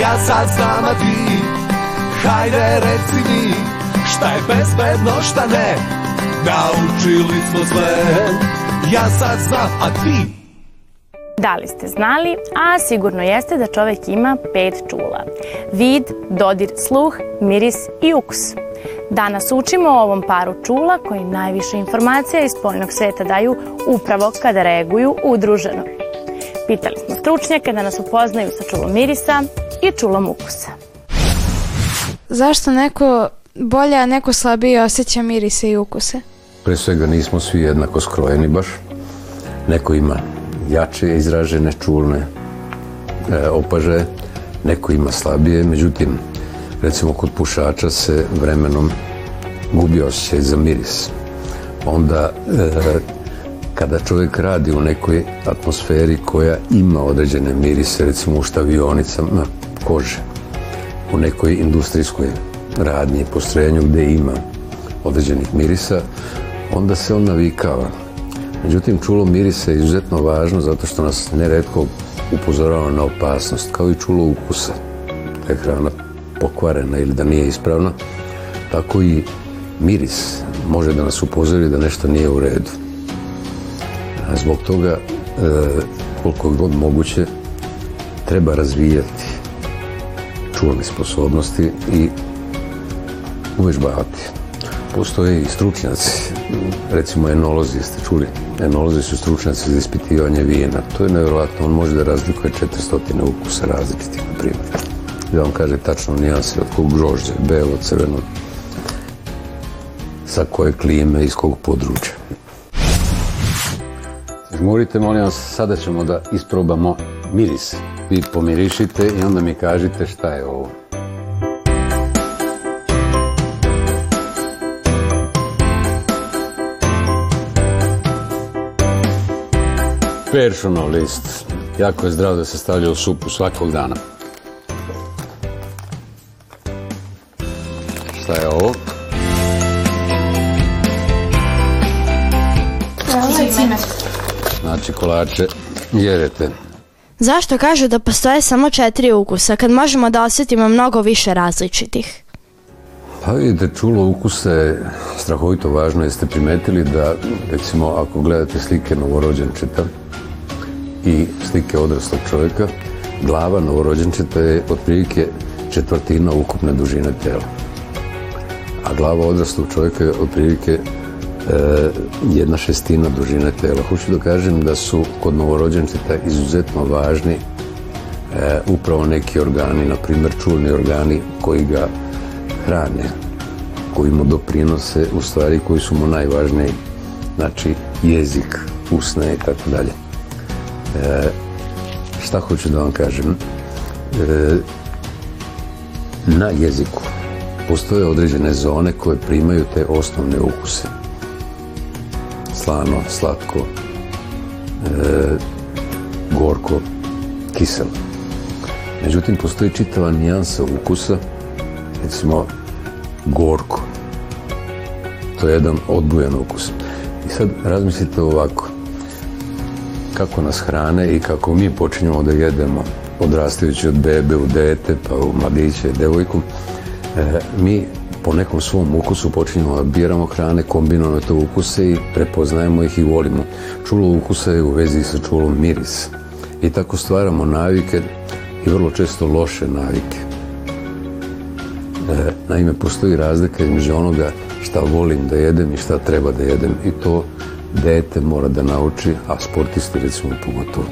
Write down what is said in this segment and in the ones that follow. Ja sad znam, a da ti Hajde reci mi Šta je bezbedno, šta ne Naučili smo sve Ja sad znam, a ti Da li ste znali, a sigurno jeste da čovek ima pet čula. Vid, dodir, sluh, miris i ukus. Danas učimo o ovom paru čula koji najviše informacija iz spoljnog sveta daju upravo kada reaguju udruženo. Pitali smo stručnjake da nas upoznaju sa čulom mirisa i čulom ukusa. Zašto neko bolje, a neko slabije osjeća mirise i ukuse? Pre svega nismo svi jednako skrojeni baš. Neko ima jače izražene čulne e, opažaje, neko ima slabije, međutim, recimo kod pušača se vremenom gubi osjećaj za miris. Onda e, kada čovjek radi u nekoj atmosferi koja ima određene mirise, recimo u štavionicama kože, u nekoj industrijskoj radnji, postrojenju gdje ima određenih mirisa, onda se on navikava. Međutim, čulo mirisa je izuzetno važno zato što nas neretko upozorava na opasnost, kao i čulo ukusa. Da je hrana pokvarena ili da nije ispravna, tako i miris može da nas upozori da nešto nije u redu. A zbog toga, e, koliko god moguće, treba razvijati čuvane sposobnosti i uvežbavati. Postoje i stručnjaci, recimo enolozi, ste čuli, enolozi su stručnjaci za ispitivanje vina. To je nevjerojatno, on može da razlikuje 400 ukusa različitih, na primjer. Da vam kaže tačno nijanse od kog grožđa, belo, crveno, sa koje klime, iz kog područja. Žmurite, molim vas, sada ćemo da isprobamo miris. Vi pomirišite i onda mi kažite šta je ovo. Peršunov list. Jako je zdrav da se stavlja u supu svakog dana. Šta je ovo? Znači kolače jedete. Zašto kažu da postoje samo četiri ukusa kad možemo da osjetimo mnogo više različitih? Pa vidite, čulo ukusa je strahovito važno. Jeste primetili da, recimo, ako gledate slike novorođenčeta i slike odraslog čoveka, glava novorođenčeta je otprilike četvrtina ukupne dužine tela. A glava odraslog čoveka je otprilike E, jedna šestina dužine tela. Hoću da kažem da su kod novorođenčeta izuzetno važni e, upravo neki organi, na primer čulni organi koji ga hrane, koji mu doprinose u stvari koji su mu najvažniji, znači jezik, usne i tako dalje. E, šta hoću da vam kažem? E, na jeziku postoje određene zone koje primaju te osnovne ukuse slano, slatko, e, gorko, kiselo. Međutim, postoji čitava nijansa ukusa, recimo gorko. To je jedan odbujan ukus. I sad razmislite ovako, kako nas hrane i kako mi počinjemo da jedemo, odrastajući od bebe u dete, pa u mladiće, devojku, e, mi po nekom svom ukusu počinjemo da biramo hrane, kombinujemo te ukuse i prepoznajemo ih i volimo. Čulo ukusa je u vezi sa čulom miris. I tako stvaramo navike i vrlo često loše navike. E, naime, postoji razlika između onoga šta volim da jedem i šta treba da jedem. I to dete mora da nauči, a sportisti recimo pogotovo.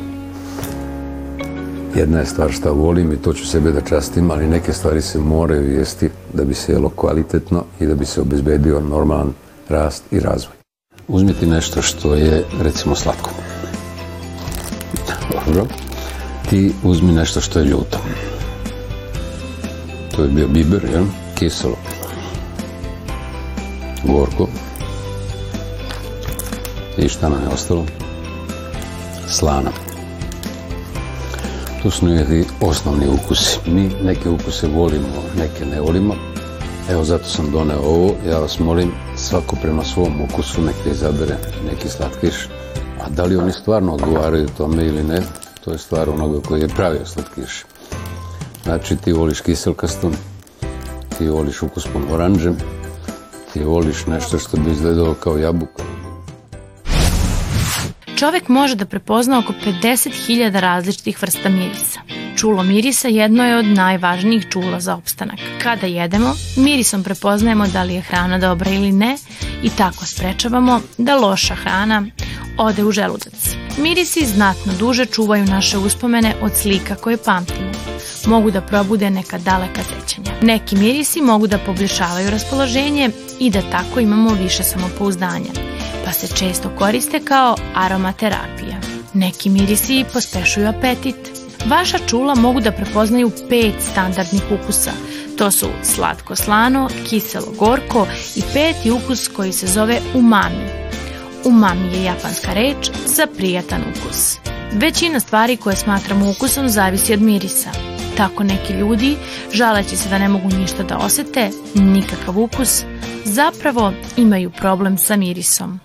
Jedna je stvar šta volim i to ću sebe da častim, ali neke stvari se moraju jesti da bi se jelo kvalitetno i da bi se obezbedio normalan rast i razvoj. Uzmiti nešto što je, recimo, slatko. Dobro. Ti uzmi nešto što je ljuto. To je bio biber, jel? Kiselo. Gorko. I šta nam je ostalo? Slana su neki osnovni ukusi. Mi neke ukuse volimo, neke ne volimo. Evo zato sam doneo ovo. Ja vas molim, svako prema svom ukusu neka izabere neki slatkiš. A da li oni stvarno odgovaraju tome ili ne, to je stvar onoga koji je pravio slatkiš. Znači ti voliš kiselkastom, ti voliš ukus pod ti voliš nešto što bi izgledalo kao jabuka, Čovek može da prepozna oko 50.000 različitih vrsta mirisa. Čulo mirisa jedno je od najvažnijih čula za opstanak. Kada jedemo, mirisom prepoznajemo da li je hrana dobra ili ne i tako sprečavamo da loša hrana ode u želudac. Mirisi znatno duže čuvaju naše uspomene od slika koje pamtimo. Mogu da probude neka daleka sećanja. Neki mirisi mogu da poboljšavaju raspoloženje i da tako imamo više samopouzdanja pa se često koriste kao aromaterapija. Neki mirisi pospešuju apetit. Vaša čula mogu da prepoznaju pet standardnih ukusa. To su slatko-slano, kiselo-gorko i peti ukus koji se zove umami. Umami je japanska reč za prijatan ukus. Većina stvari koje smatramo ukusom zavisi od mirisa. Tako neki ljudi, žaleći se da ne mogu ništa da osete, nikakav ukus, zapravo imaju problem sa mirisom.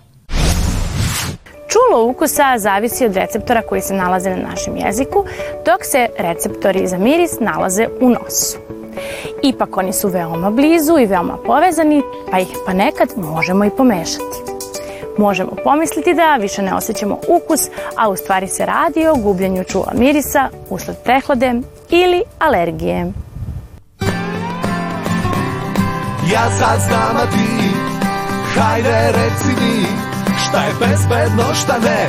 Čulo ukusa zavisi od receptora koji se nalaze na našem jeziku, dok se receptori za miris nalaze u nosu. Ipak oni su veoma blizu i veoma povezani, pa ih pa nekad možemo i pomešati. Možemo pomisliti da više ne osjećamo ukus, a u stvari se radi o gubljenju čula mirisa usled prehlode ili alergije. Ja sad znam, a da ti, hajde reci mi, da je bezbedno šta ne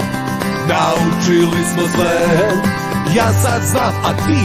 Naučili smo sve, ja sad znam, a ti